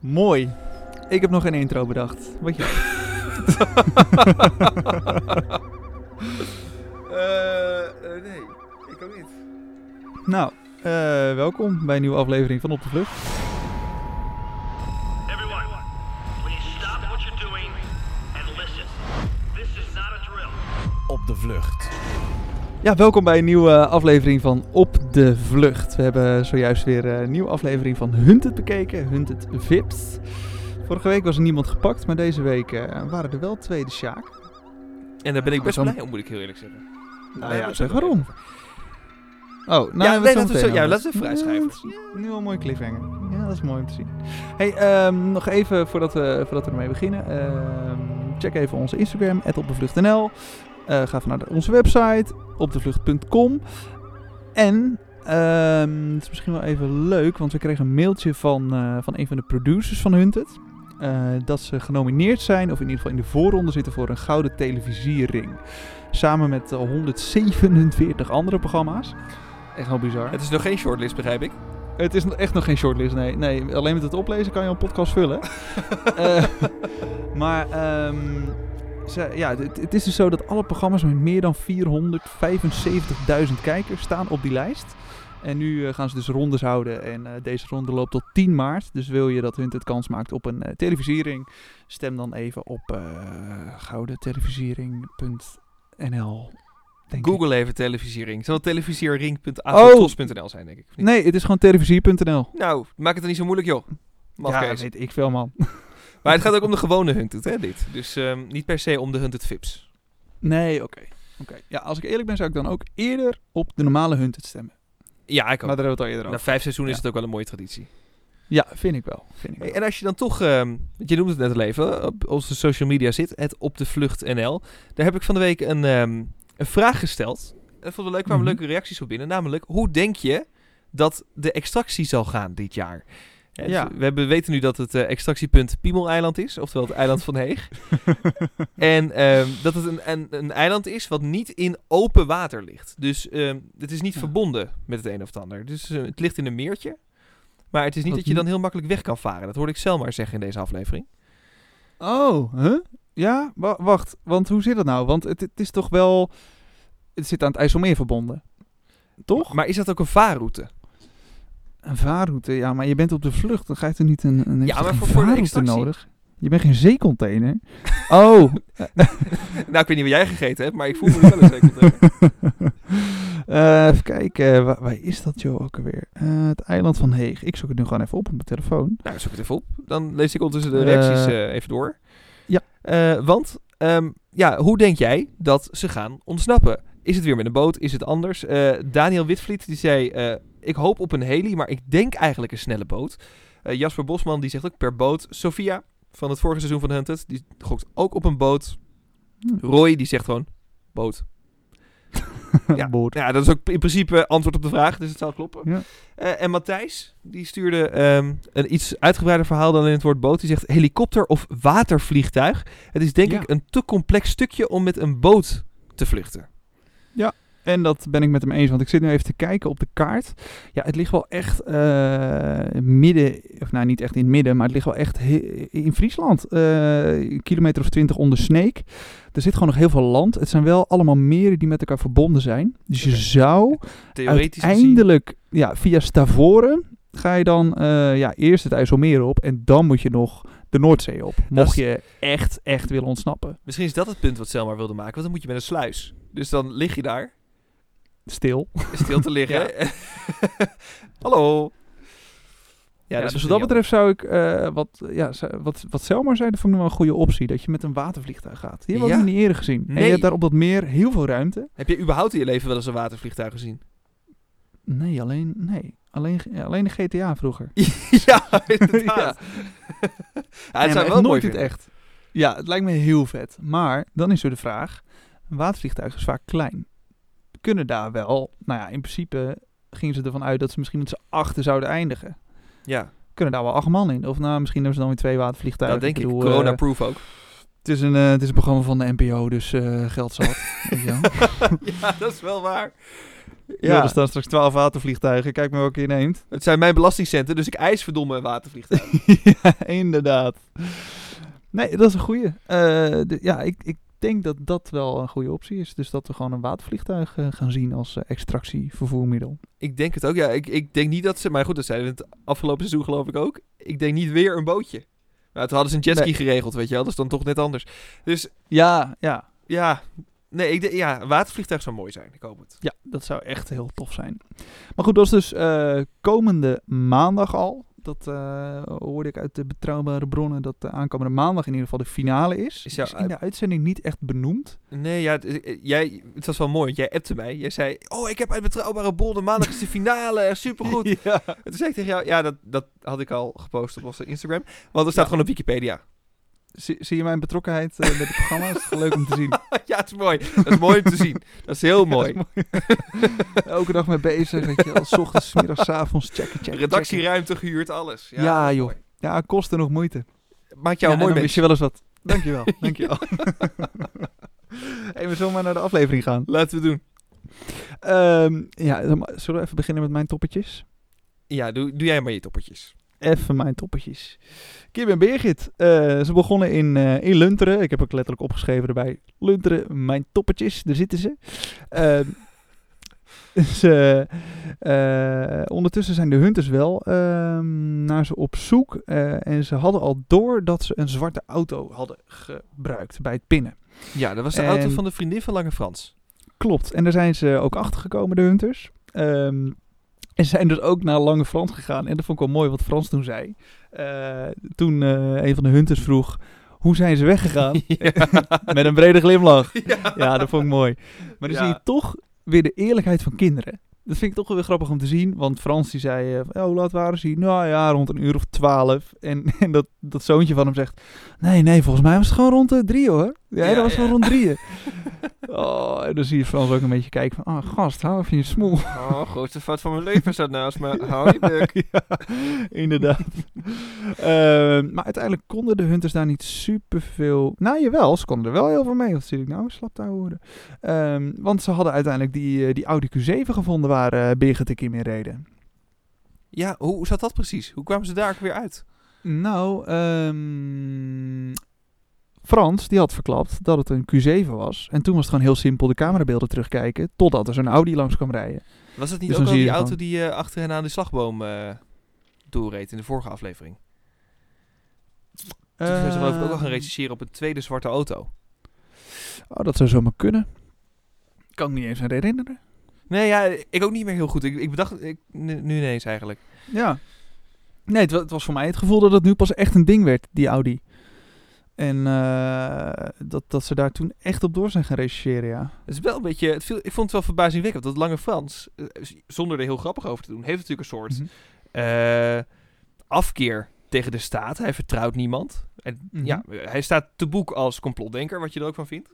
Mooi. Ik heb nog geen intro bedacht. Wat je? Eh, nee, ik ook niet. nou, eh, welkom bij een nieuwe aflevering van Op de Vlucht. Everyone, please stop what you're doing and listen. This is not a drill. Op de vlucht. Ja, welkom bij een nieuwe aflevering van Op de Vlucht. We hebben zojuist weer een nieuwe aflevering van Hunted bekeken, Hunted Vips. Vorige week was er niemand gepakt, maar deze week eh, waren er wel twee de Sjaak. En daar ben ik best Dan- blij om, moet ik heel eerlijk zeggen. Nou ja, zeg waarom? Oh, nou, Ja, nee, laten we zo ja, laten we vrij schrijven. Ja, nu al een mooie cliffhanger. Ja, dat is mooi om te zien. Hey, ehm, nog even voordat we, voordat we ermee beginnen. ehm, check even onze Instagram, opdevlucht.nl. Eh ga even naar de- onze website, opdevlucht.com. En, ehm, het is misschien wel even leuk, want we kregen een mailtje van, eh, van een van de producers van Hunted. eh, dat ze genomineerd zijn, of in ieder geval in de voorronde zitten voor een gouden televisiering. Samen met eh, 147 andere programma's. Echt wel bizar. Het is nog geen shortlist, begrijp ik. Het is echt nog geen shortlist, nee. nee. Alleen met het oplezen kan je een podcast vullen. Eh, maar ehm, ze, ja, het, het is dus zo dat alle programma's met meer dan 475.000 kijkers staan op die lijst. En nu eh, gaan ze dus rondes houden en eh, deze ronde loopt tot 10 maart. Dus wil je dat Hunt het kans maakt op een eh, televisiering, stem dan even op goudentelevisiering.nl. ik. Google even televisiering. Zal het televisiering.avotros.nl zijn, denk ik. Nee, het is gewoon televisie.nl. Nou, maak het er niet zo moeilijk, joh. Ja, Mafkees. weet ik veel, man. Maar het gaat ook om de gewone Hunted, hè, dit. Dus ehm, niet per se om de Hunted Vips. Nee, oké. Oké. Ja, als ik eerlijk ben, zou ik dan ook eerder op de normale Hunted stemmen. Ja, ik Maar ook. daar hebben we het al eerder Na over. vijf seizoenen Ja. is het ook wel een mooie traditie. Ja, vind ik wel. Vind ik wel. en als je dan toch, want je noemde het net al even, op onze social media zit, het op de vlucht NL. Daar heb ik van de week een, ehm, een vraag gesteld. En vond het leuk, kwamen Mhm. leuke reacties op binnen. Namelijk, hoe denk je dat de extractie zal gaan dit jaar? Hè, dus Ja. we hebben, weten nu dat het eh, extractiepunt Piemeleiland is, oftewel het eiland van Heeg. en ehm, dat het een, een, een eiland is wat niet in open water ligt. Dus ehm, het is niet Ja. verbonden met het een of het ander. Dus eh, het ligt in een meertje. Maar het is niet dat je dan heel makkelijk weg kan varen. Dat hoorde ik Selma zeggen in deze aflevering. Oh, huh? Ja, wa- wacht. Want hoe zit dat nou? Want het, het is toch wel... Het zit aan het IJsselmeer verbonden. Toch? Maar is dat ook een vaarroute? Een vaarroute, ja, maar je bent op de vlucht. Dan ga je er niet een, een, Ja, maar een voor- voor nodig. Je bent geen zeecontainer. Oh. nou, ik weet niet wat jij gegeten hebt, maar ik voel me wel een zeker. Eh, even kijken, waar, waar is dat joh ook alweer? Eh, het eiland van Heeg. Ik zoek het nu gewoon even op op mijn telefoon. Nou, zoek het even op. Dan lees ik ondertussen de reacties Eh, eh, even door. ja. Eh, want, ehm, ja, hoe denk jij dat ze gaan ontsnappen? Is het weer met een boot? Is het anders? Eh, Daniel Witvliet die zei, eh, ik hoop op een heli, maar ik denk eigenlijk een snelle boot. Eh, Jasper Bosman die zegt ook per boot. Sophia van het vorige seizoen van Hunted, die gokt ook op een boot. Hm. Roy die zegt gewoon boot. Ja. Boord. Ja, dat is ook in principe antwoord op de vraag, dus het zal kloppen. Ja. En Matthijs, die stuurde ehm, een iets uitgebreider verhaal dan in het woord boot. Die zegt helikopter of watervliegtuig. Het is denk Ja. ik een te complex stukje om met een boot te vluchten. En dat ben ik met hem eens, want ik zit nu even te kijken op de kaart. Ja, het ligt wel echt eh, midden, of nou niet echt in het midden, maar het ligt wel echt in Friesland. Een kilometer of twintig onder Sneek. Er zit gewoon nog heel veel land. Het zijn wel allemaal meren die met elkaar verbonden zijn. Dus je zou Theoretisch gezien. uiteindelijk, ja, via Stavoren ga je dan eh, ja, eerst het IJsselmeer op en dan moet je nog de Noordzee op. Mocht is- je echt, echt willen ontsnappen. Misschien is dat het punt wat Selma wilde maken, want dan moet je met een sluis. Dus dan lig je daar, Stil. stil te liggen. Hallo. Ja, dus wat dat betreft zou ik, eh, wat, ja, wat, wat Selma zei, dat vond ik nog wel een goede optie. Dat je met een watervliegtuig gaat. Die hebben we Ja. niet eerder gezien. En Nee. je hebt daar op dat meer heel veel ruimte. Heb je überhaupt in je leven wel eens een watervliegtuig gezien? Nee, alleen, nee. Alleen, alleen de GTA vroeger. ja, inderdaad. Ja. Ja. het Nee, zou wel mooi nooit het echt. Ja, het lijkt me heel vet. Maar dan is er de vraag, een watervliegtuig is vaak klein. Kunnen daar wel, nou ja, in principe gingen ze ervan uit dat ze misschien met z'n achter zouden eindigen. Ja, Kunnen daar wel acht man in? Of nou, misschien hebben ze dan weer twee watervliegtuigen. dat denk ik. bedoel, eh, Corona-proof ook. Het is, een, eh, het is een programma van de NPO, dus eh, geld zat. ja, dat is wel waar. Ja. er staan straks 12 watervliegtuigen. Kijk maar welke je neemt. Het zijn mijn belastingcenten, dus ik eis verdomme een watervliegtuig. ja, inderdaad. Nee, dat is een goeie. Ja, ik, ik denk dat dat wel een goede optie is. Dus dat we gewoon een watervliegtuig eh, gaan zien als eh, extractievervoermiddel. ik denk het ook, ja. Ik, ik denk niet dat ze... Maar goed, dat zeiden we het afgelopen seizoen geloof ik ook. Ik denk niet weer een bootje. Nou, toen hadden ze een jetski Nee. geregeld, weet je wel. Dat is dan toch net anders. Dus Ja, ja. ja... Nee, ik ja, watervliegtuig zou mooi zijn. Ik hoop het. Ja, dat zou echt heel tof zijn. Maar goed, dat is dus eh, komende maandag al. Dat eh, hoorde ik uit de betrouwbare bronnen dat de aankomende maandag in ieder geval de finale is. Is in de uitzending niet echt benoemd. Nee, ja, het, eh, jij, het was wel mooi, want jij appte mij. Jij zei, oh, ik heb uit betrouwbare bronnen, maandag is de finale, supergoed. Ja. En toen zei ik tegen jou, ja, dat, dat had ik al gepost op onze Instagram. Want er staat Ja. gewoon op Wikipedia. Zie, zie je mijn betrokkenheid eh, met het programma? Is het leuk om te zien. ja, het is mooi. Dat is mooi om te zien. Dat is heel mooi. Ja, dat is mooi. Elke dag mee bezig, weet je wel. 's ochtends, middags, avonds, checken, checken, checken. Redactieruimte gehuurd, alles. Ja, Ja, joh. mooi. Ja, kosten nog moeite. Maakt jou ja, mooi dan wist je wel eens wat. Dankjewel, dankjewel. zullen maar naar de aflevering gaan. Laten we doen. Ehm, ja, zullen we even beginnen met mijn toppetjes? Ja, doe, doe jij maar je toppertjes. Even mijn toppetjes. Kim en Birgit, eh, ze begonnen in, eh, in Lunteren. Ik heb ook letterlijk opgeschreven erbij. Lunteren, mijn toppetjes, daar zitten ze. Ehm, ze eh, ondertussen zijn de hunters wel ehm, naar ze op zoek. en ze hadden al door dat ze een zwarte auto hadden gebruikt bij het pinnen. Ja, dat was de En- auto van de vriendin van Lange Frans. Klopt. En daar zijn ze ook achter gekomen, de hunters. Ehm, en ze zijn dus ook naar Lange Frans gegaan. En dat vond ik wel mooi wat Frans toen zei. Eh, toen eh, een van de hunters vroeg, hoe zijn ze weggegaan? Met een brede glimlach. ja. Ja, dat vond ik mooi. Maar dan Ja. zie je toch weer de eerlijkheid van kinderen. Dat vind ik toch wel weer grappig om te zien. Want Frans die zei, eh, hoe laat waren ze hier? Nou ja, rond een uur of twaalf. En, en dat, dat zoontje van hem zegt, nee, nee, volgens mij was het gewoon rond de drie hoor. Ja, Ja, dat was gewoon rond drieën. oh, en dan zie je Frans ook een beetje kijken van, ah, gast, hou even je smoel. Oh, grootste fout van mijn leven staat naast me. Hou je bek. ja, inderdaad. Ehm, maar uiteindelijk konden de hunters daar niet superveel... Nou, jawel, ze konden er wel heel veel mee. Wat zit ik nou slap te horen? Ehm, want ze hadden uiteindelijk die, eh, die Audi Q7 gevonden waar eh Birgit Kim in reden. Ja, hoe, zat dat precies? Hoe kwamen ze daar ook weer uit? Nou, ehm, Frans die had verklapt dat het een Q7 was. En toen was het gewoon heel simpel de camerabeelden terugkijken... totdat er zo'n Audi langs kwam rijden. Was het niet Dus ook al die auto die eh, achter hen aan de slagboom eh doorreed in de vorige aflevering? Toen ze geloof ik ook al gaan Ehm, rechercheren op een tweede zwarte auto. Oh, dat zou zomaar kunnen. Kan ik niet eens aan herinneren. Nee, ja, ik ook niet meer heel goed. Ik, ik bedacht ik, nu, nu ineens eigenlijk. Ja. Nee, het, het was voor mij het gevoel dat het nu pas echt een ding werd, die Audi. En eh, dat, dat ze daar toen echt op door zijn gaan rechercheren, ja. Het is wel een beetje, het viel, ik vond het wel verbazingwekkend. Dat Lange Frans, eh, zonder er heel grappig over te doen, heeft natuurlijk een soort Mhm. eh, afkeer tegen de staat. Hij vertrouwt niemand. En Mhm. ja, hij staat te boek als complotdenker, wat je er ook van vindt.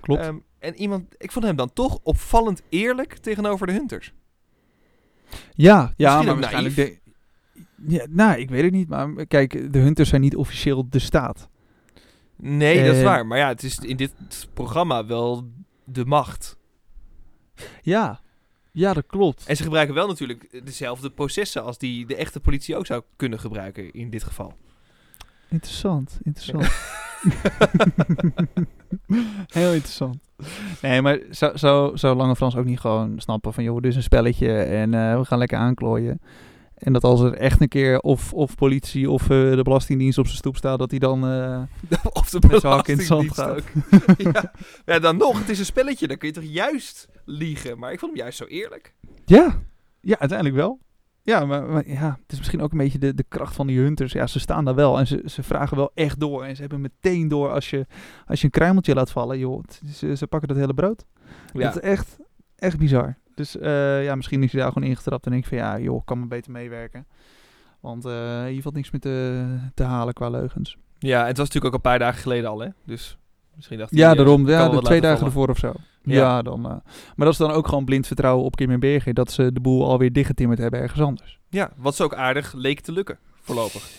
Klopt. Ehm, en iemand, ik vond hem dan toch opvallend eerlijk tegenover de Hunters. ja, ja, maar waarschijnlijk... De, ja, nou, ik weet het niet, maar kijk, de Hunters zijn niet officieel de staat. Nee, dat is Eh, waar. Maar ja, het is in dit programma wel de macht. Ja, ja, dat klopt. En ze gebruiken wel natuurlijk dezelfde processen als die de echte politie ook zou kunnen gebruiken in dit geval. Interessant, interessant. Heel interessant. Nee, maar zou, zou, zou Lange Frans ook niet gewoon snappen van... joh, dit is een spelletje en eh, we gaan lekker aanklooien. En dat als er echt een keer of, of politie of eh, de Belastingdienst op zijn stoep staat... dat hij dan... eh, of de Met in het zand ook. ja. ja, dan nog. Het is een spelletje. Dan kun je toch juist liegen. Maar ik vond hem juist zo eerlijk. ja, ja, uiteindelijk wel. Ja, maar, maar ja, het is misschien ook een beetje de, de kracht van die hunters. Ja, ze staan daar wel en ze, ze vragen wel echt door. En ze hebben meteen door als je, als je een kruimeltje laat vallen. Joh, ze, ze pakken dat hele brood. Dat is echt, echt bizar. Dus eh, ja, misschien is hij daar gewoon ingetrapt en denk ik van ja, joh, kan me beter meewerken. Want eh, hier valt niks meer te, te halen qua leugens. Ja, het was natuurlijk ook een paar dagen geleden al, hè? Dus misschien dacht Ja, hij, eh, daarom. Ja, de twee dagen vallen. ervoor of zo. Ja. Ja, dan. maar dat is dan ook gewoon blind vertrouwen op Kim en Berger. Dat ze de boel alweer dichtgetimmerd hebben ergens anders. Ja, wat ze ook aardig leek te lukken, voorlopig.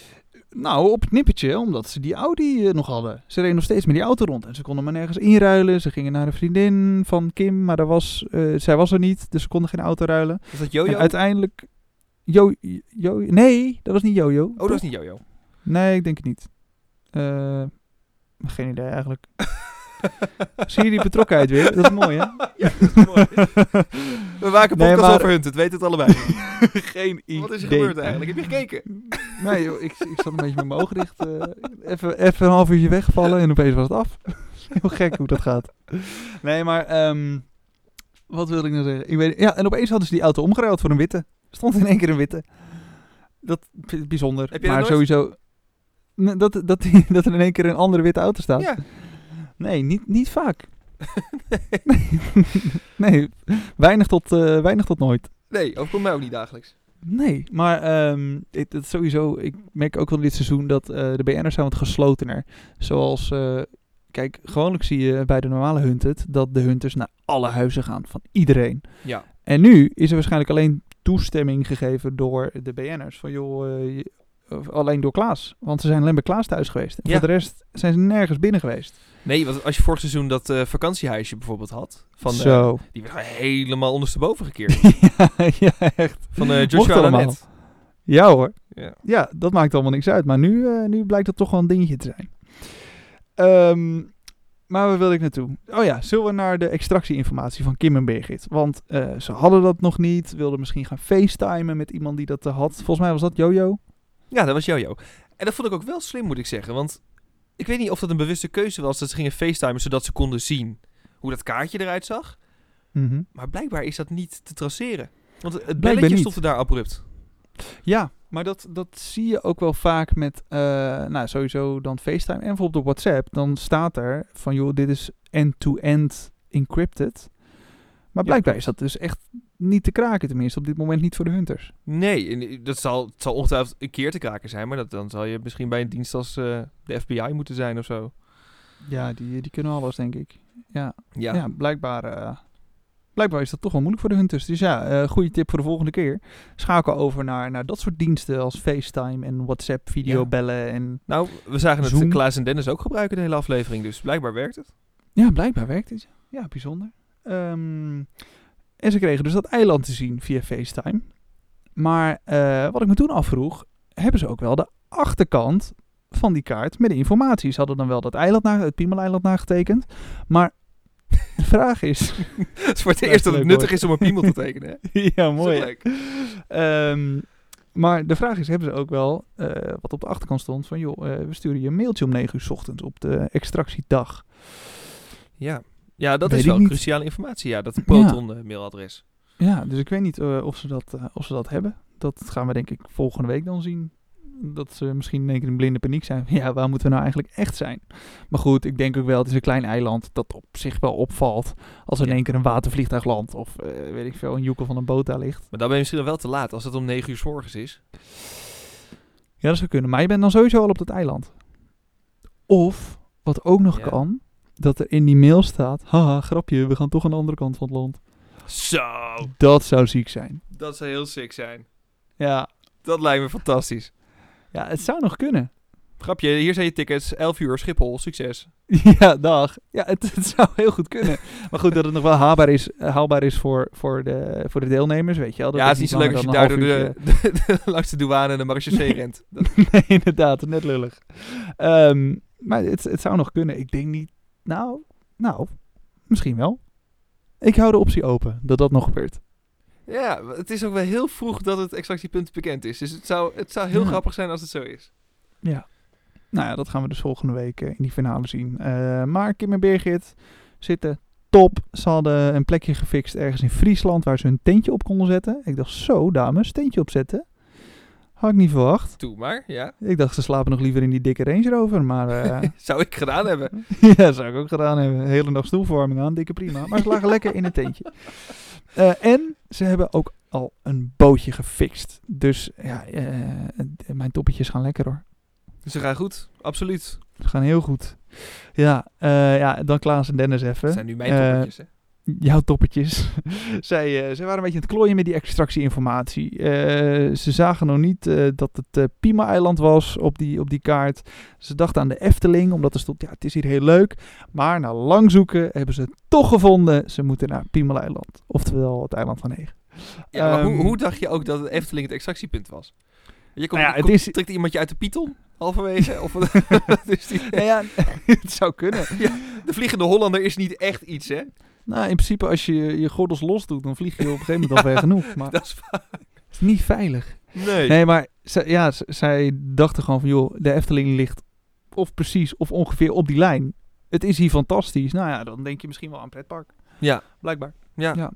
Nou, op het nippertje, omdat ze die Audi eh, nog hadden. Ze reden nog steeds met die auto rond. En ze konden maar nergens inruilen. Ze gingen naar een vriendin van Kim, maar daar was, eh, zij was er niet. Dus ze konden geen auto ruilen. Is dat En Jojo? uiteindelijk... Jo, jo, nee, dat was niet Jojo. Oh, dat is niet Jojo. Nee, ik denk het niet. Eh, geen idee eigenlijk. Zie je die betrokkenheid weer? Dat is mooi, hè? Ja, dat is mooi. We maken Nee, podcast maar- over Hunt, het weten het allebei. geen idee. Wat is er gebeurd eigenlijk? Heb je gekeken? Nee, joh, ik, ik zat een beetje met mijn ogen dicht. eh, even, even een half uurtje weggevallen en opeens was het af. Heel gek hoe dat gaat. Nee, maar ehm, wat wilde ik nou zeggen? Ik weet, ja, en opeens hadden ze die auto omgeruild voor een witte. Stond in één keer een witte. Dat vind ik bijzonder. Heb je dat maar nooit? sowieso... Dat, dat, die- dat er in één keer een andere witte auto staat. Ja. Nee, niet, niet vaak. nee, nee, weinig tot, eh, weinig tot nooit. Nee, overkomt mij ook niet dagelijks. Nee, maar ehm het, het sowieso, ik merk ook wel dit seizoen dat eh, de BN'ers zijn wat geslotener. Zoals, eh, kijk, gewoonlijk zie je bij de normale Hunted dat de Hunters naar alle huizen gaan van iedereen. Ja. En nu is er waarschijnlijk alleen toestemming gegeven door de BN'ers. Van joh, alleen door Klaas. Want ze zijn alleen bij Klaas thuis geweest. En Ja. voor de rest zijn ze nergens binnen geweest. Nee, want als je vorig seizoen dat eh, vakantiehuisje bijvoorbeeld had, van, eh, Zo. die werd helemaal ondersteboven gekeerd. ja, ja, echt. Van eh Mocht Joshua. Lanet. Ja hoor. Ja. Ja, dat maakt allemaal niks uit. Maar nu, eh, nu blijkt dat toch wel een dingetje te zijn. Ehm, maar waar wil ik naartoe? Oh ja, zullen we naar de extractieinformatie van Kim en Birgit? Want eh, ze hadden dat nog niet. Wilden misschien gaan facetimen met iemand die dat eh, had. Volgens mij was dat Jojo. Ja, dat was Jojo. En dat vond ik ook wel slim, moet ik zeggen. Want ik weet niet of dat een bewuste keuze was dat ze gingen facetimen zodat ze konden zien hoe dat kaartje eruit zag. Maar blijkbaar is dat niet te traceren. Want het belletje er daar abrupt. Ja, maar dat, dat zie je ook wel vaak met, eh, nou sowieso dan FaceTime en bijvoorbeeld op WhatsApp. Dan staat er van, joh, dit is end-to-end encrypted. Maar blijkbaar is dat dus echt niet te kraken, tenminste op dit moment niet voor de hunters. Nee, en dat zal, het zal ongetwijfeld een keer te kraken zijn. Maar dat, dan zal je misschien bij een dienst als eh, de FBI moeten zijn of zo. Ja, die, die kunnen alles, denk ik. Ja, Ja, ja. blijkbaar, eh, blijkbaar is dat toch wel moeilijk voor de hunters. Dus ja, eh goede tip voor de volgende keer. Schakel over naar, naar dat soort diensten als FaceTime en WhatsApp, videobellen. En nou, we zagen het Zoom. Klaas en Dennis ook gebruiken de hele aflevering. Dus blijkbaar werkt het. ja, blijkbaar werkt het. Ja, bijzonder. Ehm, en ze kregen dus dat eiland te zien via FaceTime. Maar eh, wat ik me toen afvroeg, hebben ze ook wel de achterkant van die kaart met de informatie? Ze hadden dan wel dat eiland, na, het Piemeleiland nagetekend. Maar de vraag is... Het is voor het eerst dat het nuttig is om een piemel te tekenen. Hè? ja, mooi. leuk. Ehm, maar de vraag is, hebben ze ook wel eh, wat op de achterkant stond van... joh, eh, we sturen je een mailtje om 9 uur 's ochtends op de extractiedag. Ja, ja dat Weet is wel cruciale informatie. Ja, dat Proton-mailadres. Ja, dus ik weet niet eh, of, ze dat, eh, of ze dat hebben. Dat gaan we denk ik volgende week dan zien. Dat ze misschien in één keer in blinde paniek zijn. Ja, waar moeten we nou eigenlijk echt zijn? Maar goed, ik denk ook wel, het is een klein eiland dat op zich wel opvalt. Als er in Ja. één keer een watervliegtuig landt of eh, weet ik veel, een joekel van een boot daar ligt. Maar dan ben je misschien wel te laat als het om 9 uur s morgens is. Ja, dat zou kunnen. Maar je bent dan sowieso al op dat eiland. Of, wat ook nog Ja. kan, dat er in die mail staat... Haha, grapje, we gaan toch aan de andere kant van het land. Zo, Dat zou ziek zijn. dat zou heel sick zijn. Ja, Dat lijkt me fantastisch. ja het zou nog kunnen. Grapje, hier zijn je tickets. 11 uur, Schiphol, succes. Ja, dag. Ja, het, het zou heel goed kunnen. Maar goed, dat het nog wel haalbaar is, eh, haalbaar is voor, voor, de, voor de deelnemers, weet je wel. Dat ja, het is niet zo leuk als je langer dan daar een door half de, de- de- langs de douane en de marechaussee rent. Nee, inderdaad, net lullig. Ehm, maar het, het zou nog kunnen. Ik denk niet... Nou, nou, misschien wel. Ik hou de optie open dat dat nog gebeurt. ja, het is ook wel heel vroeg dat het extractiepunt bekend is. Dus het zou, het zou heel Ja. grappig zijn als het zo is. Ja. Nou ja, dat gaan we dus volgende week eh, in die finale zien. Eh, maar Kim en Birgit zitten top. Ze hadden een plekje gefixt ergens in Friesland waar ze hun tentje op konden zetten. Ik dacht, zo dames, tentje opzetten. Had ik niet verwacht. Toe maar, ja. Ik dacht, ze slapen nog liever in die dikke Range Rover. Maar eh, Zou ik gedaan hebben. ja, zou ik ook gedaan hebben. Hele dag stoelverwarming aan, dikke prima. Maar ze lagen lekker in een tentje. Eh, en ze hebben ook al een bootje gefixt. Dus ja, eh, mijn toppetjes gaan lekker hoor. Dus ze gaan goed, absoluut. Ze gaan heel goed. Ja, ja dan Klaas en Dennis even. Dat zijn nu mijn toppetjes, hè. Jouw toppetjes. zij, eh, zij waren een beetje aan het klooien met die extractieinformatie. Eh, ze zagen nog niet eh, dat het Pima-eiland was op die, op die kaart. Ze dachten aan de Efteling, omdat er stond, ja, het is hier heel leuk. Maar na lang zoeken hebben ze het toch gevonden. Ze moeten naar Piemeleiland, oftewel het eiland van Hegen. Ja, maar hoe, Ehm, hoe dacht je ook dat het Efteling het extractiepunt was? Je komt, Nou ja, het komt- is- trekt iemand je uit de Python halverwege? of is die? Ja, het zou kunnen. De Vliegende Hollander is niet echt iets, hè? Nou, in principe als je je gordels los doet, dan vlieg je op een gegeven moment al ver genoeg. Maar Dat is het is niet veilig. Nee. Nee, maar zij, ja, zij dachten gewoon van, joh, de Efteling ligt of precies of ongeveer op die lijn. Het is hier fantastisch. Nou ja, dan denk je misschien wel aan pretpark. Ja. Blijkbaar. Ja. Ja.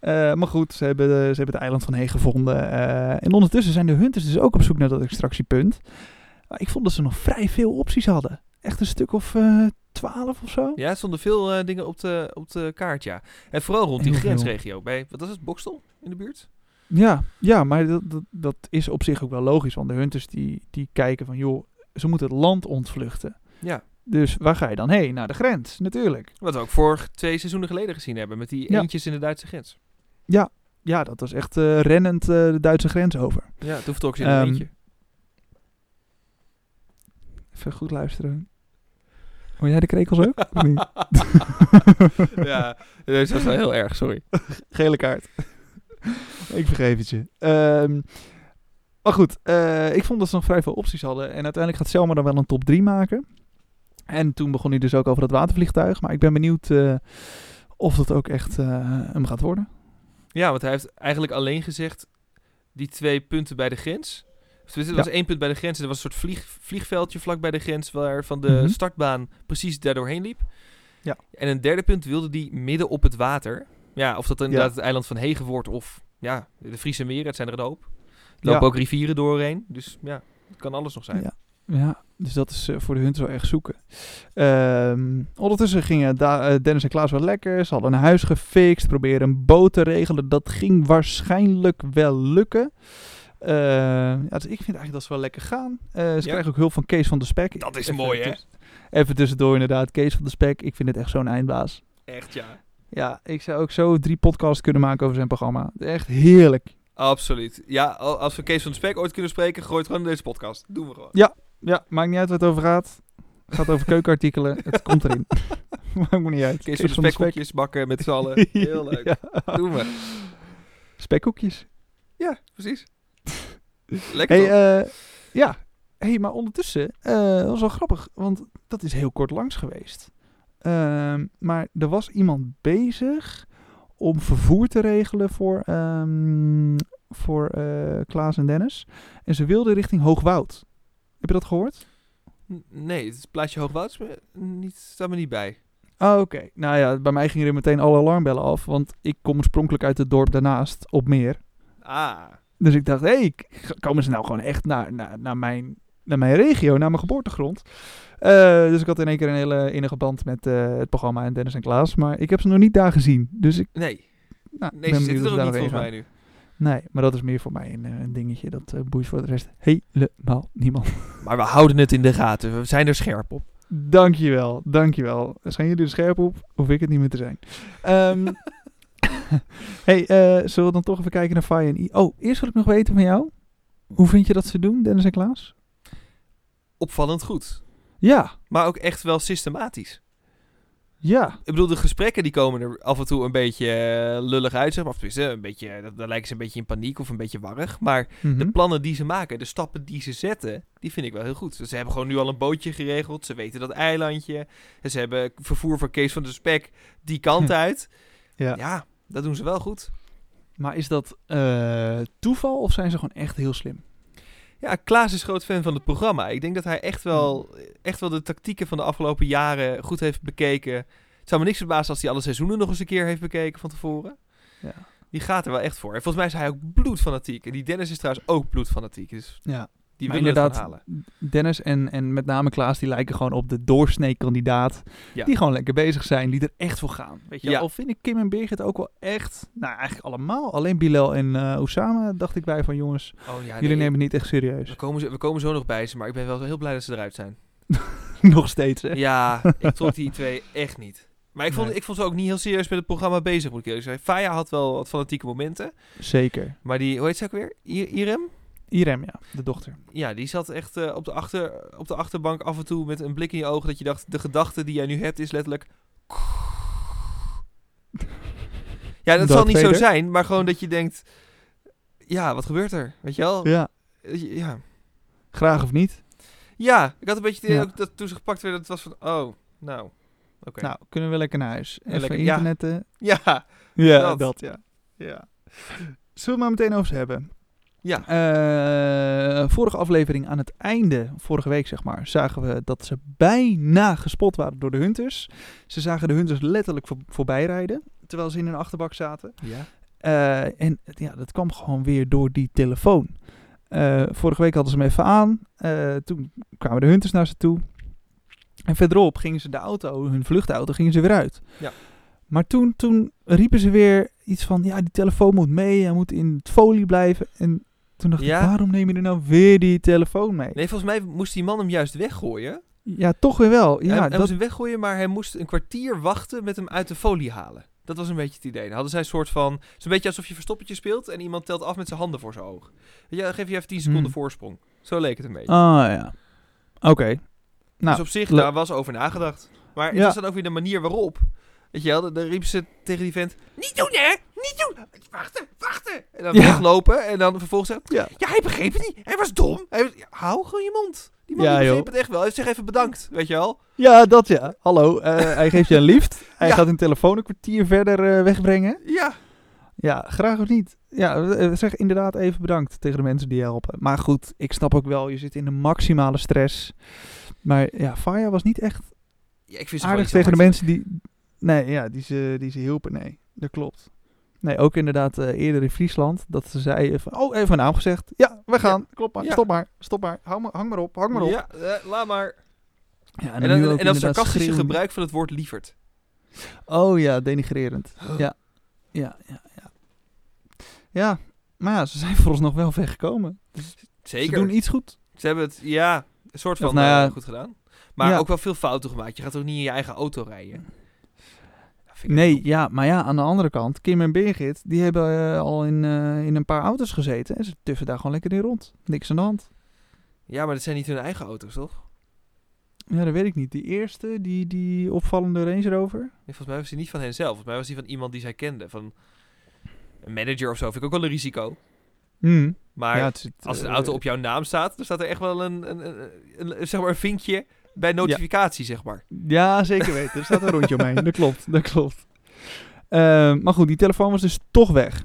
Eh, maar goed, ze hebben, ze hebben het eiland van Heen gevonden. eh, en ondertussen zijn de hunters dus ook op zoek naar dat extractiepunt. Maar ik vond dat ze nog vrij veel opties hadden. Echt een stuk of eh, twaalf of zo. Ja, er stonden veel eh, dingen op de, op de kaart, ja. En vooral rond die grensregio. Bij, wat was het, Bokstel in de buurt? Ja, ja maar dat, dat, dat is op zich ook wel logisch. Want de hunters die, die kijken van, joh, ze moeten het land ontvluchten. Ja. Dus waar ga je dan heen? Naar de grens, natuurlijk. Wat we ook vorig twee seizoenen geleden gezien hebben. Met die Ja. eentjes in de Duitse grens. Ja, dat was echt eh, rennend de Duitse grens over. Ja, toen vertrok ze in een Ehm, eentje. Even goed luisteren. Hoor jij de krekels ook? Of niet? ja, dat was wel heel erg, sorry. Gele kaart. ik vergeef het je. Ehm, maar goed, eh, ik vond dat ze nog vrij veel opties hadden. En uiteindelijk gaat Selma dan wel een top 3 maken. En toen begon hij dus ook over dat watervliegtuig. Maar ik ben benieuwd eh, of dat ook echt eh, hem gaat worden. Ja, want hij heeft eigenlijk alleen gezegd die twee punten bij de grens. Tenminste, er was één punt bij de grens en er was een soort vlieg, vliegveldje vlak bij de grens waar van de Mhm. startbaan precies daar doorheen liep. Ja. En een derde punt wilde die midden op het water. Ja, of dat inderdaad het eiland van Hegen wordt of ja, de Friese meren, het zijn er een hoop. Er lopen Ja. ook rivieren doorheen, dus ja, het kan alles nog zijn. Ja. Ja, dus dat is eh, voor de hunters wel echt zoeken. Ehm, ondertussen gingen Da- eh, Dennis en Klaas wel lekker. Ze hadden een huis gefixt, proberen een boot te regelen. Dat ging waarschijnlijk wel lukken. Eh, ja, dus ik vind eigenlijk dat ze wel lekker gaan. Eh, ze Ja. krijgen ook hulp van Kees van de Spek. Dat is Even mooi, hè? tuss- Even tussendoor inderdaad, Kees van de Spek. Ik vind het echt zo'n eindbaas. Echt, ja. Ja, ik zou ook zo drie podcasts kunnen maken over zijn programma. Echt heerlijk. Absoluut. Ja, al- als we Kees van de Spek ooit kunnen spreken, gooi het gewoon in deze podcast. Doen we gewoon. Ja, maakt niet uit waar het over gaat. Het gaat over keukenartikelen. Het komt erin. maakt me niet uit. Kees, van de Spekkoekjes bakken met z'n allen. Heel leuk. Ja. Doen we. Spekkoekjes. Ja, precies. Lekker Hey, eh, ja. hey, maar ondertussen eh, dat was wel grappig, want dat is heel kort langs geweest. Ehm, maar er was iemand bezig om vervoer te regelen voor, ehm, voor eh, Klaas en Dennis. En ze wilden richting Hoogwoud. Heb je dat gehoord? Nee, het plaatje Hoogwoud is me niet, staat me niet bij. Oh, oké. Nou ja, bij mij gingen er meteen alle alarmbellen af, want ik kom oorspronkelijk uit het dorp daarnaast, op meer. Ah, Dus ik dacht, hé, hey, komen ze nou gewoon echt naar, naar, naar, mijn, naar mijn regio, naar mijn geboortegrond? Eh, dus ik had in één keer een hele innige band met eh, het programma en Dennis en Klaas. Maar ik heb ze nog niet daar gezien. Dus ik nee. nou, Nee, ze zitten er ook niet volgens mij nu. Nee, maar dat is meer voor mij een, eh, een dingetje. Dat eh boeit voor de rest helemaal niemand. Maar we houden het in de gaten. We zijn er scherp op. Dankjewel, dankjewel. Zijn jullie er scherp op? Hoef ik het niet meer te zijn. Ehm, hey, eh, zullen we dan toch even kijken naar Fire en I? Oh, eerst wil ik nog weten van jou. Hoe vind je dat ze doen, Dennis en Klaas? Opvallend goed. Ja, Maar ook echt wel systematisch. ja. Ik bedoel, de gesprekken die komen er af en toe een beetje eh, lullig uit. Zeg maar. Of een beetje, dat- dan lijken ze een beetje in paniek of een beetje warrig. Maar de Mhm. plannen die ze maken, de stappen die ze zetten, die vind ik wel heel goed. Dus ze hebben gewoon nu al een bootje geregeld. Ze weten dat eilandje. En ze hebben vervoer voor Kees van de Spek die kant uit. Ja. Ja, dat doen ze wel goed. Maar is dat eh, toeval of zijn ze gewoon echt heel slim? Ja, Klaas is groot fan van het programma. Ik denk dat hij echt wel, echt wel de tactieken van de afgelopen jaren goed heeft bekeken. Het zou me niks verbazen als hij alle seizoenen nog eens een keer heeft bekeken van tevoren. Ja. Die gaat er wel echt voor. En volgens mij is hij ook bloedfanatiek. En die Dennis is trouwens ook bloedfanatiek. Dus Ja. Die Maar inderdaad, halen. Dennis en, en met name Klaas, die lijken gewoon op de doorsnee kandidaat. Ja. Die gewoon lekker bezig zijn, die er echt voor gaan. Weet je, Ja. al vind ik Kim en Birgit ook wel echt, nou eigenlijk allemaal. Alleen Bilal en eh Osama dacht ik bij van jongens, Oh, ja, jullie nee, nemen het niet echt serieus. we, komen, zo- we komen zo nog bij ze, maar ik ben wel heel blij dat ze eruit zijn. Nog steeds hè. Ja, ik trok die twee echt niet. Maar ik vond, Nee. ik vond ze ook niet heel serieus met het programma bezig, moet ik eerlijk zeggen. Faya had wel wat fanatieke momenten. Zeker. Maar die, hoe heet ze ook weer? I- Irem? Irem, ja, de dochter. Ja, die zat echt eh, op, de achter, op de achterbank af en toe met een blik in je ogen dat je dacht, de gedachte die jij nu hebt is letterlijk... Ja, dat zal niet zo zijn, maar gewoon dat je denkt, ja, wat gebeurt er? Weet je wel? Ja, Ja, graag of niet. ja ik had een beetje Ja. dat toen ze gepakt werden, dat het was van, oh, nou, oké. Nou, kunnen we lekker naar huis. Even lekker- ja. internetten. Ja, Ja, Dat. dat, ja. ja. Zullen we het maar meteen over ze hebben? Ja. Eh, vorige aflevering aan het einde, vorige week zeg maar, zagen we dat ze bijna gespot waren door de Hunters. Ze zagen de Hunters letterlijk voor, voorbij rijden, terwijl ze in een achterbak zaten. ja. Eh, en ja, dat kwam gewoon weer door die telefoon. Eh, vorige week hadden ze hem even aan. Toen kwamen de Hunters naar ze toe. En verderop gingen ze de auto, hun vluchtauto, gingen ze weer uit. Ja. Maar toen, toen riepen ze weer iets van, ja, die telefoon moet mee, hij moet in het folie blijven. En toen dacht Ja. ik, waarom neem je er nou weer die telefoon mee? Nee, volgens mij moest die man hem juist weggooien. Ja, toch weer wel. Ja, Ja, hij, hij dat, moest hem weggooien, maar hij moest een kwartier wachten met hem uit de folie halen. Dat was een beetje het idee. Dan hadden zij een soort van... Het is een beetje alsof je verstoppertje speelt en iemand telt af met zijn handen voor zijn oog. Dan geef je even 10 seconden Hmm. voorsprong. Zo leek het een beetje. Ah, ja. Oké. Nou, dus op zich, daar was over nagedacht. Maar het Ja. was dan ook weer de manier waarop. Weet je wel, dan- riepen ze tegen die vent... Niet doen, hè! Niet doen! Wachten, wachten! En dan Ja. weglopen en dan vervolgens. Ja. Ja, hij begreep het niet. Hij was dom. Hij was- ja, hou gewoon je mond. Die man Ja, begreep joh. het echt wel. Hij zegt even bedankt, weet je wel. Ja, dat ja. Hallo, eh, hij geeft je een lift. Hij gaat een telefoon een kwartier verder eh, wegbrengen. Ja. Ja, graag of niet. Ja, eh, zeg inderdaad even bedankt tegen de mensen die je helpen. Maar goed, ik snap ook wel, je zit in de maximale stress. Maar ja, Faya was niet echt ja ik vind ze aardig tegen de mensen die... Nee, ja, die ze, die ze hielpen. Nee, dat klopt. Nee, ook inderdaad eh, eerder in Friesland. Dat ze zeiden van, oh, even mijn naam gezegd. Ja, we gaan. Klopt maar. Ja. Stop maar. Stop maar. Hang, maar. hang maar op. Hang maar op. Ja, eh, laat maar. Ja, En, nu dan, en inderdaad sarcastische schreeuwen. gebruik van het woord lieverd. Oh ja, denigrerend. Ja. Ja, ja, ja. Ja, maar ja, ze zijn vooralsnog wel ver gekomen. Zeker. Ze doen iets goed. Ze hebben het, ja, een soort Of van nou eh, goed gedaan. Maar ja. ook wel veel fouten gemaakt. Je gaat ook niet in je eigen auto rijden. Vind Nee, ja, maar ja, aan de andere kant, Kim en Birgit, die hebben eh, al in, eh, in een paar auto's gezeten. En ze tuffen daar gewoon lekker in rond. Niks aan de hand. Ja, maar dat zijn niet hun eigen auto's, toch? Ja, dat weet ik niet. Die eerste, die, die opvallende Range Rover. Nee, volgens mij was die niet van hen zelf. Volgens mij was die van iemand die zij kende. Van een manager of zo. Vind ik ook wel een risico. Hmm. Maar ja, het zit, als een eh, auto op jouw naam staat, dan staat er echt wel een, een, een, een- een- zeg maar een vinkje bij notificatie, zeg maar. Ja, zeker weten. Er staat een rondje omheen. Dat klopt, dat klopt. Eh, maar goed, die telefoon was dus toch weg.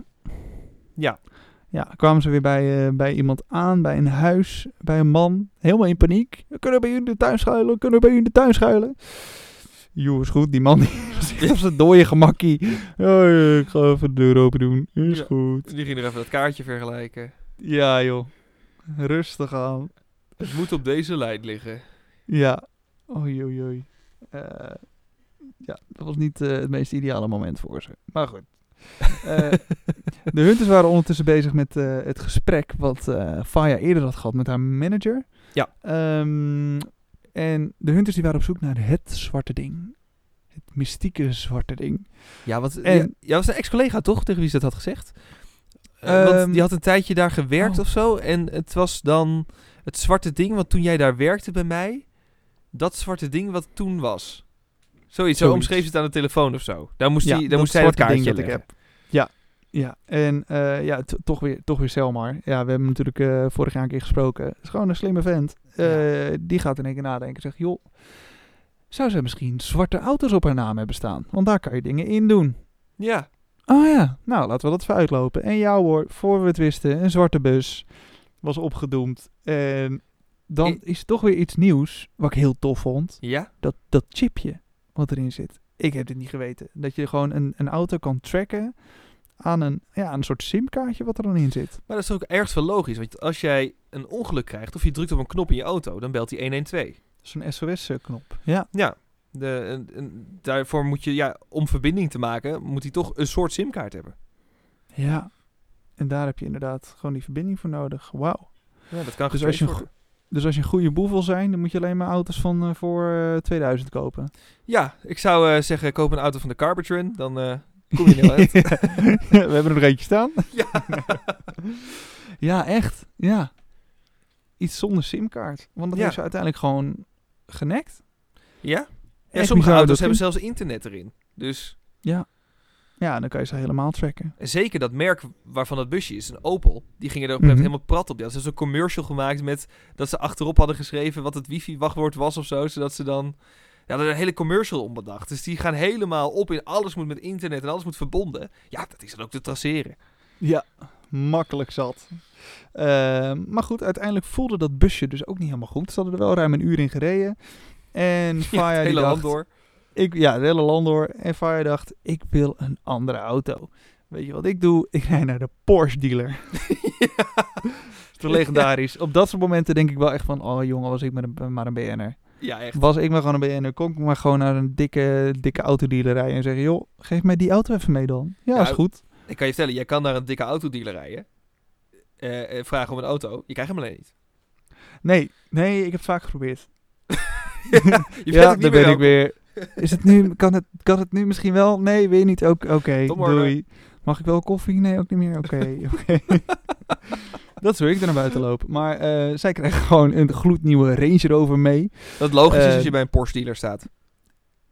Ja. Ja, kwamen ze weer bij, eh, bij iemand aan, bij een huis, bij een man. Helemaal in paniek. We kunnen bij u in de tuin schuilen, kunnen we bij u in de tuin schuilen. Joh, is goed. Die man die was echt op zijn dode gemakkie. Ja, ik ga even de deur open doen. Is Ja. goed. Die ging er even dat kaartje vergelijken. Ja, joh. Rustig aan. Het moet op deze lijn liggen. Ja. Oei, oei, oei. Eh, ja, dat was niet eh, het meest ideale moment voor ze. Maar goed. Eh, de Hunters waren ondertussen bezig met het gesprek wat Faya eerder had gehad met haar manager. Ja. Ehm, en de Hunters die waren op zoek naar het zwarte ding. Het mystieke zwarte ding. Ja, want En- ja, was een ex-collega toch, tegen wie ze dat had gezegd? Want Ehm, die had een tijdje daar gewerkt oh. of zo. En het was dan het zwarte ding, wat toen jij daar werkte bij mij, dat zwarte ding wat toen was. Zoiets, zo omschreef ze het aan de telefoon of zo. Daar moest, Ja, die, daar moest zij dat zwarte kaartje ding dat ik leggen. Ja, ja. En eh, ja, toch weer, toch weer Selmar. Ja, we hebben natuurlijk eh, vorig jaar een keer gesproken. Het is gewoon een slimme vent. Eh, Die gaat in één keer nadenken en zegt, joh, zou zij misschien zwarte auto's op haar naam hebben staan? Want daar kan je dingen in doen. Ja, Oh ja, nou laten we dat even uitlopen. En ja hoor, voor we het wisten, een zwarte bus was opgedoemd. En dan I- is toch weer iets nieuws, wat ik heel tof vond. ja. Dat, dat chipje wat erin zit. Ik heb dit niet geweten. Dat je gewoon een, een auto kan tracken aan een, ja, aan een soort simkaartje wat er dan in zit. Maar dat is ook ergens wel logisch. Want als jij een ongeluk krijgt of je drukt op een knop in je auto, dan belt hij 112. Zo'n SOS-knop. Ja. Ja, de, en- en daarvoor moet je, ja, om verbinding te maken, moet hij toch een soort simkaart hebben. Ja. En daar heb je inderdaad gewoon die verbinding voor nodig. Wauw. Ja, dat kan Dus als je een. Dus als je een goede boef wil zijn, dan moet je alleen maar auto's van eh, voor eh, 2000 kopen. Ja, ik zou eh, zeggen, koop een auto van de Carbertron. Dan eh, kom je er heel uit. We hebben er nog eentje staan. ja. Ja, echt. Ja. Iets zonder simkaart. Want dat Ja. heeft ze uiteindelijk gewoon genekt. Ja? Ja, sommige auto's hebben zelfs internet erin. Dus Ja, dan kan je ze helemaal tracken. en zeker dat merk waarvan dat busje is, een Opel, die gingen er op een Mhm. helemaal prat op. Ja, ze hebben zo'n commercial gemaakt met dat ze achterop hadden geschreven wat het wifi-wachtwoord was of zo, zodat ze dan... Ja, er een hele commercial om bedacht. Dus die gaan helemaal op in alles moet met internet en alles moet verbonden. Ja, dat is dan ook te traceren. Ja, makkelijk zat. Ehm, maar goed, uiteindelijk voelde dat busje dus ook niet helemaal goed. Ze hadden er wel ruim een uur in gereden. En Ja, Faya die hele dacht, land door. Ik, ja, het hele land door. En Faya dacht, ik wil een andere auto. Weet je wat ik doe? Ik rijd naar de Porsche dealer. Toch legendarisch. Op dat soort momenten denk ik wel echt van, oh jongen, was ik maar een, maar een BN'er. Ja, echt. Was ik maar gewoon een BN'er, kon ik maar gewoon naar een dikke, dikke autodealer rijden en zeggen, joh, geef mij die auto even mee dan. Ja, Ja, is goed. Ik kan je vertellen, jij kan naar een dikke autodealer rijden. eh, eh, vragen om een auto. Je krijgt hem alleen niet. Nee, nee, ik heb het vaak geprobeerd. Ja, niet daar ben ik weer. Is het nu, kan het, kan het nu misschien wel? Nee, weer niet. Oké, doei. Mag ik wel koffie? Nee, ook niet meer. Oké, oké. Dat zou ik er naar buiten lopen. Maar eh, zij krijgen gewoon een gloednieuwe Range Rover mee. Dat logisch is Eh, als je bij een Porsche dealer staat.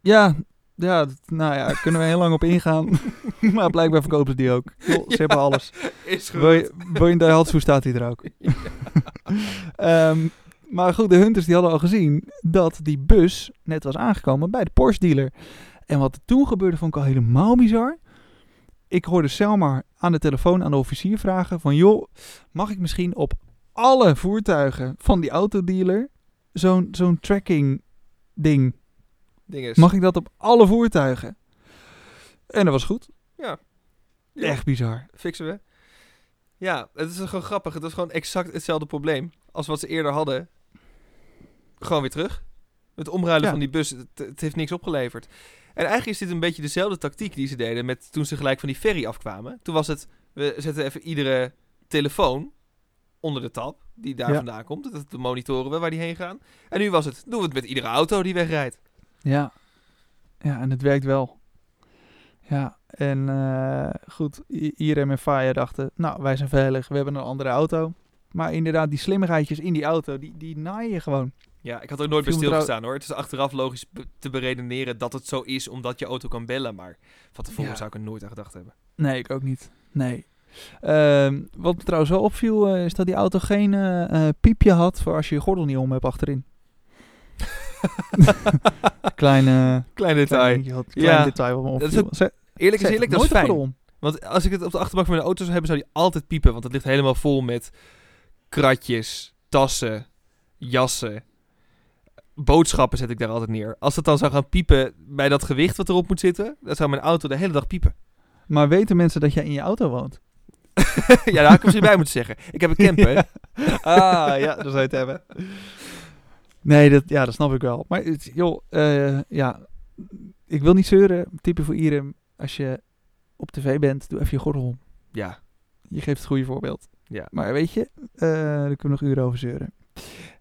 Ja, ja, dat- nou ja, daar kunnen we heel lang op ingaan. maar blijkbaar verkopen ze die ook. Ze hebben alles. Is wil je een Daihatsu staat hij er ook. Ehm, maar goed, de Hunters die hadden al gezien dat die bus net was aangekomen bij de Porsche dealer. En wat er toen gebeurde vond ik al helemaal bizar. Ik hoorde Selma aan de telefoon aan de officier vragen van... joh, mag ik misschien op alle voertuigen van die autodealer zo'n zo'n tracking ding... Is. Mag ik dat op alle voertuigen? En dat was goed. Ja. Echt bizar. Fixen we. Ja, het is gewoon grappig. Het was gewoon exact hetzelfde probleem als wat ze eerder hadden. Gewoon weer terug. Het omruilen Ja. van die bus, het, het heeft niks opgeleverd. En eigenlijk is dit een beetje dezelfde tactiek die ze deden met toen ze gelijk van die ferry afkwamen. Toen was het, we zetten even iedere telefoon onder de tab die daar Ja. vandaan komt. Dat dat monitoren we waar die heen gaan. En nu was het, doen we het met iedere auto die wegrijdt. Ja. Ja, en het werkt wel. Ja, en eh, goed, Irem en Faya dachten, nou, wij zijn veilig, we hebben een andere auto. Maar inderdaad, die slimmigheidjes in die auto, die, die naaien je gewoon. Ja, ik had er nooit bij trouw- stilgestaan hoor. Het is achteraf logisch te beredeneren dat het zo is omdat je auto kan bellen. Maar van tevoren Ja. zou ik er nooit aan gedacht hebben. Nee, ik ook niet. Nee. Ehm, wat me trouwens wel opviel, eh, is dat die auto geen eh, eh, piepje had voor als je je gordel niet om hebt achterin. Kleine, Klein klein detail. had, klein Ja. detail wat me Dat is ook- Eerlijk is eerlijk, dat is fijn. om. Want als ik het op de achterbank van mijn auto zou hebben, zou die altijd piepen. Want het ligt helemaal vol met kratjes, tassen, jassen. Boodschappen zet ik daar altijd neer. Als dat dan zou gaan piepen bij dat gewicht wat erop moet zitten, dan zou mijn auto de hele dag piepen. Maar weten mensen dat jij in je auto woont? ja, daar had ik misschien bij moeten zeggen. Ik heb een camper. ah, ja, dat zou je het hebben. Nee, dat, ja, dat snap ik wel. Maar joh, eh, ja, ik wil niet zeuren. Type voor Irem, als je op tv bent, doe even je gordel om. Ja, Je geeft het goede voorbeeld. Ja. Maar weet je, eh, daar kunnen we nog uren over zeuren.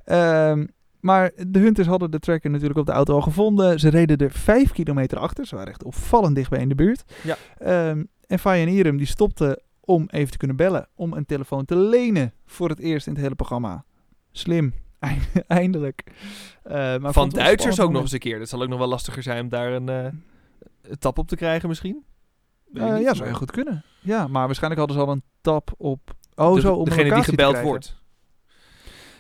Ehm, maar de Hunters hadden de tracker natuurlijk op de auto al gevonden. Ze reden er vijf kilometer achter. Ze waren echt opvallend dichtbij in de buurt. Ja. Ehm, en Faya en Irem die stopten om even te kunnen bellen. Om een telefoon te lenen voor het eerst in het hele programma. Slim. Eind- Eindelijk. Eh, maar van Duitsers ook nog eens een keer. Dat zal ook nog wel lastiger zijn om daar een, een tap op te krijgen misschien. Eh, ja, zou heel goed kunnen. Ja, maar waarschijnlijk hadden ze al een tap op... Oh, de- zo, om degene die gebeld wordt.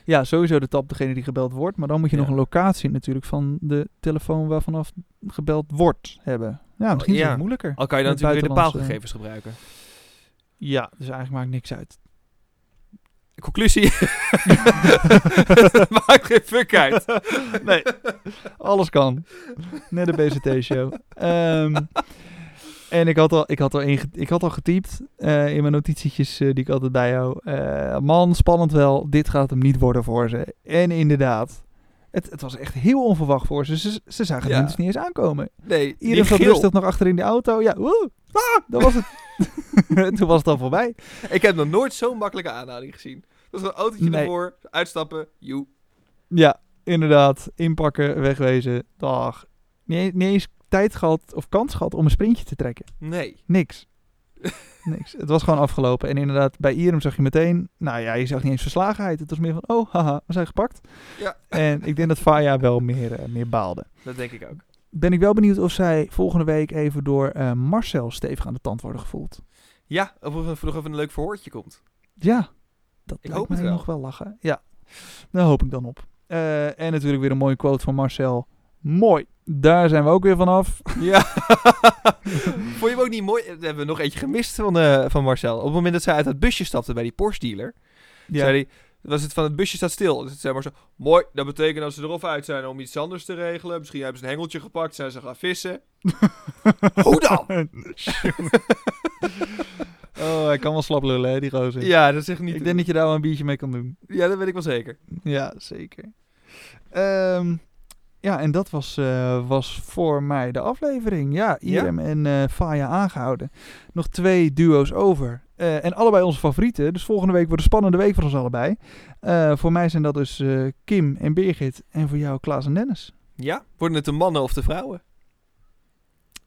Ja, sowieso de tap degene die gebeld wordt. Maar dan moet je Ja. nog een locatie natuurlijk van de telefoon waarvanaf gebeld wordt hebben. Ja, misschien is ja. het moeilijker. Al kan je dan natuurlijk weer de paalgegevens gebruiken. Ja, dus eigenlijk maakt niks uit. Conclusie. Maakt geen fuck uit. nee, alles kan. Net de BCT-show. Ehm, en ik had al, ik had al, inge- ik had al getypt eh, in mijn notitietjes eh, die ik altijd bijhoud. Eh man, spannend wel. Dit gaat hem niet worden voor ze. En inderdaad, het, het was echt heel onverwacht voor ze. Ze, ze zagen Ja. het dus niet eens aankomen. Nee, Iedereen die zat rustig nog achter in de auto. Ja, woe, ah, dat was het. Toen was het al voorbij. Ik heb nog nooit zo'n makkelijke aanhouding gezien. Dat is een autootje Nee. ervoor, uitstappen, joe. Ja, inderdaad. Inpakken, wegwezen. Dag. Eens- niet eens tijd gehad of kans gehad om een sprintje te trekken. Nee. Niks. Niks. Het was gewoon afgelopen. En inderdaad, bij Irum zag je meteen... Nou ja, je zag niet eens verslagenheid. Het was meer van, oh, haha, we zijn gepakt. Ja. En ik denk dat Faya wel meer, eh, meer baalde. Dat denk ik ook. Ben ik wel benieuwd of zij volgende week even door eh, Marcel stevig aan de tand worden gevoeld. Ja, of er nog even een leuk verhoortje komt. Ja, dat Ik hoop het mij wel. nog wel lachen. Ja, daar hoop ik dan op. Eh, en natuurlijk weer een mooie quote van Marcel. Mooi, daar zijn we ook weer vanaf. Ja. Vond je hem ook niet mooi? We hebben nog eentje gemist van, eh, van Marcel. Op het moment dat zij uit het busje stapte bij die Porsche dealer, Ja, zei hij, was het van het busje staat stil. Dus zei Marcel, mooi, dat betekent dat ze er of uit zijn om iets anders te regelen. Misschien hebben ze een hengeltje gepakt, zijn ze gaan vissen. Hoe dan? oh, hij kan wel slap lullen, hè, die gozer. Ja, dat is echt niet... Ik denk dat je daar wel een biertje mee kan doen. Ja, dat weet ik wel zeker. Ja, zeker. Ehm, ja, en dat was, eh, was voor mij de aflevering. Ja, Irem en eh Faya aangehouden. Nog twee duo's over. Eh, en allebei onze favorieten. Dus volgende week wordt een spannende week voor ons allebei. Voor mij zijn dat dus Kim en Birgit. En voor jou Klaas en Dennis. Ja? Worden het de mannen of de vrouwen?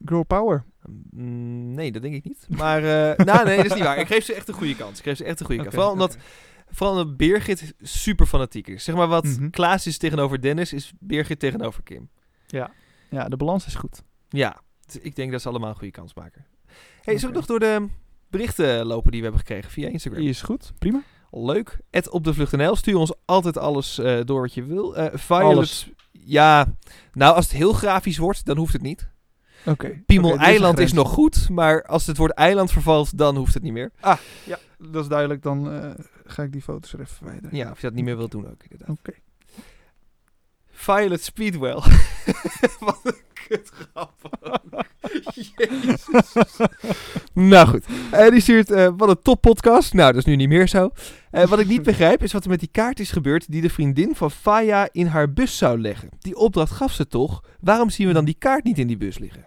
Girl Power. Mm, nee, dat denk ik niet. Maar, nou nee, dat is niet waar. Ik geef ze echt een goede kans. Ik geef ze echt een goede kans. Vooral omdat. Vooral Birgit super fanatiek is. Zeg maar wat Mhm. Klaas is tegenover Dennis, is Birgit tegenover Kim. Ja, de balans is goed. Ja, t- ik denk dat ze allemaal een goede kans maken. hey, zullen we nog door de berichten lopen die we hebben gekregen via Instagram? Die is goed, prima. Leuk. Ed op de vlucht NL. Stuur ons altijd alles eh, door wat je wil. Violet. Alles. Ja, nou als het heel grafisch wordt, dan hoeft het niet. Oké. Piemel een Eiland is nog goed, maar als het woord eiland vervalt, dan hoeft het niet meer. Ja, dat is duidelijk. Dan eh, ga ik die foto's er even verwijderen. Ja, of je dat niet meer wilt doen ook, inderdaad. Oké. Violet Speedwell. Wat een kutgrap ook. Jezus. nou goed. Eh, die stuurt, eh, wat een top podcast. Nou, dat is nu niet meer zo. Eh, wat ik niet begrijp is wat er met die kaart is gebeurd die de vriendin van Faya in haar bus zou leggen. Die opdracht gaf ze toch? Waarom zien we dan die kaart niet in die bus liggen?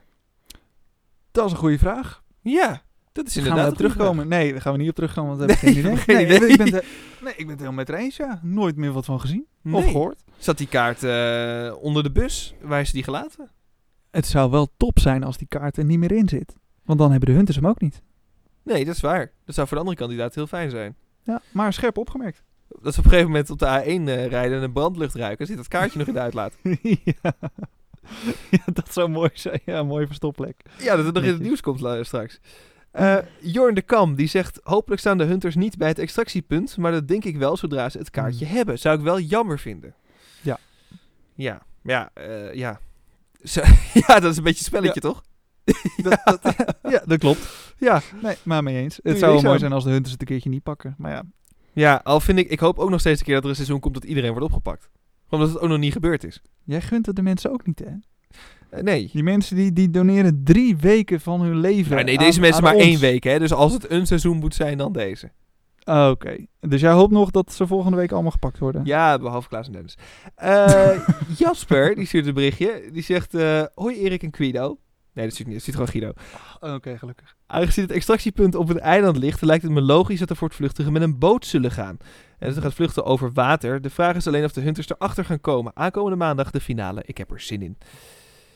Dat is een goede vraag. Ja, dat is Gaan we inderdaad een goede terugkomen? Nee, daar gaan we niet op terugkomen, want we hebben Nee, geen idee. nee, idee. Ik ben, het, nee, ik ben het helemaal met haar eens, ja. Nooit meer wat van gezien vraag. of Nee. gehoord. Zat die kaart eh, onder de bus? Waar is die gelaten? Het zou wel top zijn als die kaart er niet meer in zit. Want dan hebben de hunters hem ook niet. Nee, dat is waar. Dat zou voor de andere kandidaat heel fijn zijn. Ja, maar scherp opgemerkt. Dat ze op een gegeven moment op de A1 eh, rijden en een brandlucht ruiken. Zit dat kaartje nog in de uitlaat. ja. ja, dat zou mooi zijn. Ja, mooie verstopplek. Ja, dat het nog in het nieuws komt straks. Eh Jorn de Kam, die zegt... Hopelijk staan de hunters niet bij het extractiepunt. Maar dat denk ik wel zodra ze het kaartje hebben. Zou ik wel jammer vinden. Ja. Ja. Ja. eh, ja. Zo- ja, dat is een beetje een spelletje, toch? Dat, dat, ja, dat klopt. Ja, nee, maar mee eens. Het zou wel mooi zijn als de hunters het een keertje niet pakken. Maar ja, Ja, al vind ik... Ik hoop ook nog steeds een keer dat er een seizoen komt dat iedereen wordt opgepakt. Omdat het ook nog niet gebeurd is. jij gunt het de mensen ook niet, hè? Eh, nee. Die mensen die, die doneren drie weken van hun leven. Nou, nee, aan- deze mensen maar ons. één week, hè. Dus als het een seizoen moet zijn, dan deze. Ah, Oké. Dus jij hoopt nog dat ze volgende week allemaal gepakt worden? Ja, behalve Klaas en Dennis. Eh, Jasper, die stuurt een berichtje. Die zegt, eh, hoi Erik en Guido. Nee, dat stuurt niet. Dat stuurt gewoon Guido. Oké, gelukkig. Aangezien het extractiepunt op een eiland ligt, lijkt het me logisch dat er voor het vluchtigen met een boot zullen gaan. En dat er gaat vluchten over water. De vraag is alleen of de hunters erachter gaan komen. Aankomende maandag de finale. Ik heb er zin in.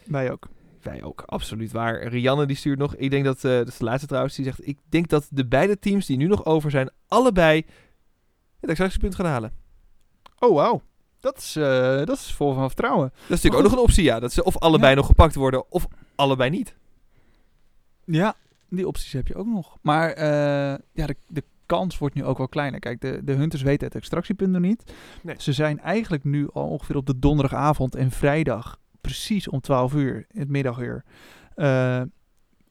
Wij ook. Wij ook, absoluut waar. Rianne die stuurt nog. Ik denk dat, eh dat is de laatste trouwens, die zegt... Ik denk dat de beide teams die nu nog over zijn, allebei het extractiepunt gaan halen. Oh, wauw. Dat is, eh, dat is vol van vertrouwen. Dat is natuurlijk ook nog een optie, ja. Dat ze of allebei nog gepakt worden, of allebei niet. Ja, die opties heb je ook nog. Maar eh, ja, de, de kans wordt nu ook wel kleiner. Kijk, de, de hunters weten het extractiepunt nog niet. Nee. Ze zijn eigenlijk nu al ongeveer op de donderdagavond en vrijdag, precies om 12 uur, het middaguur, eh,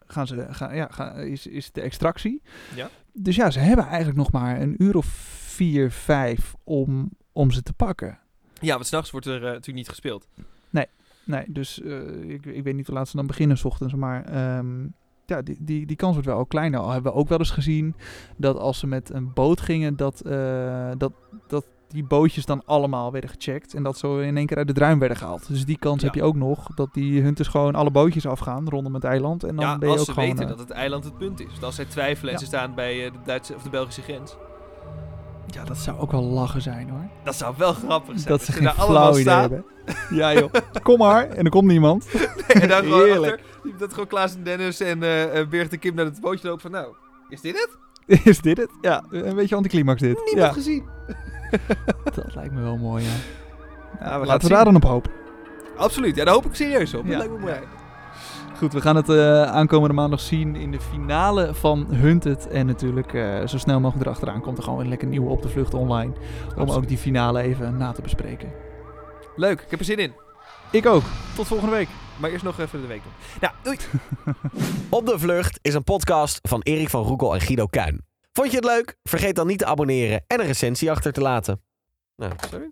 gaan ze, gaan, ja, gaan, is, is de extractie. Ja. Dus ja, ze hebben eigenlijk nog maar een uur of vier, vijf om, om ze te pakken. Ja, want s'nachts wordt er eh, natuurlijk niet gespeeld. Nee, dus eh, ik, ik weet niet hoe laat ze dan beginnen s ochtends, maar ehm, ja, die, die, die kans wordt wel kleiner. Al hebben we ook wel eens gezien dat als ze met een boot gingen, dat, dat, dat die bootjes dan allemaal werden gecheckt en dat zo in één keer uit de druim werden gehaald. Dus die kans Ja. heb je ook nog, dat die hunters gewoon alle bootjes afgaan rondom het eiland en dan ja, ben je als ook ze gewoon... weten eh, dat het eiland het punt is. Want als zij twijfelen en ze staan bij eh, de Duitse of de Belgische grens. Ja, dat zou ook wel lachen zijn hoor. Dat zou wel grappig zijn. Dat ze geen flauw idee hebben. Ja joh, kom maar. En er komt niemand. En dan gewoon Heerlijk. achter, dat gewoon Klaas en Dennis en eh eh, Birgit en Kim naar het bootje lopen van nou, is dit het? Is dit het? Ja, een beetje anticlimax dit. Niemand Ja, gezien. dat lijkt me wel mooi ja. Ja, we Laten we daar dan op hopen. Absoluut, ja, daar hoop ik serieus op. Ja. Dat lijkt me mooi. Goed, we gaan het eh, aankomende maandag zien in de finale van Hunted. En natuurlijk eh, zo snel mogelijk erachteraan komt er gewoon een lekker nieuwe op de vlucht online. Om Absoluut. ook die finale even na te bespreken. Leuk, ik heb er zin in. Ik ook. Tot volgende week. Maar eerst nog even de week doen. Nou, doei. Op de Vlucht is een podcast van Erik van Roekel en Guido Kuin. Vond je het leuk? Vergeet dan niet te abonneren en een recensie achter te laten. Nou, Sorry.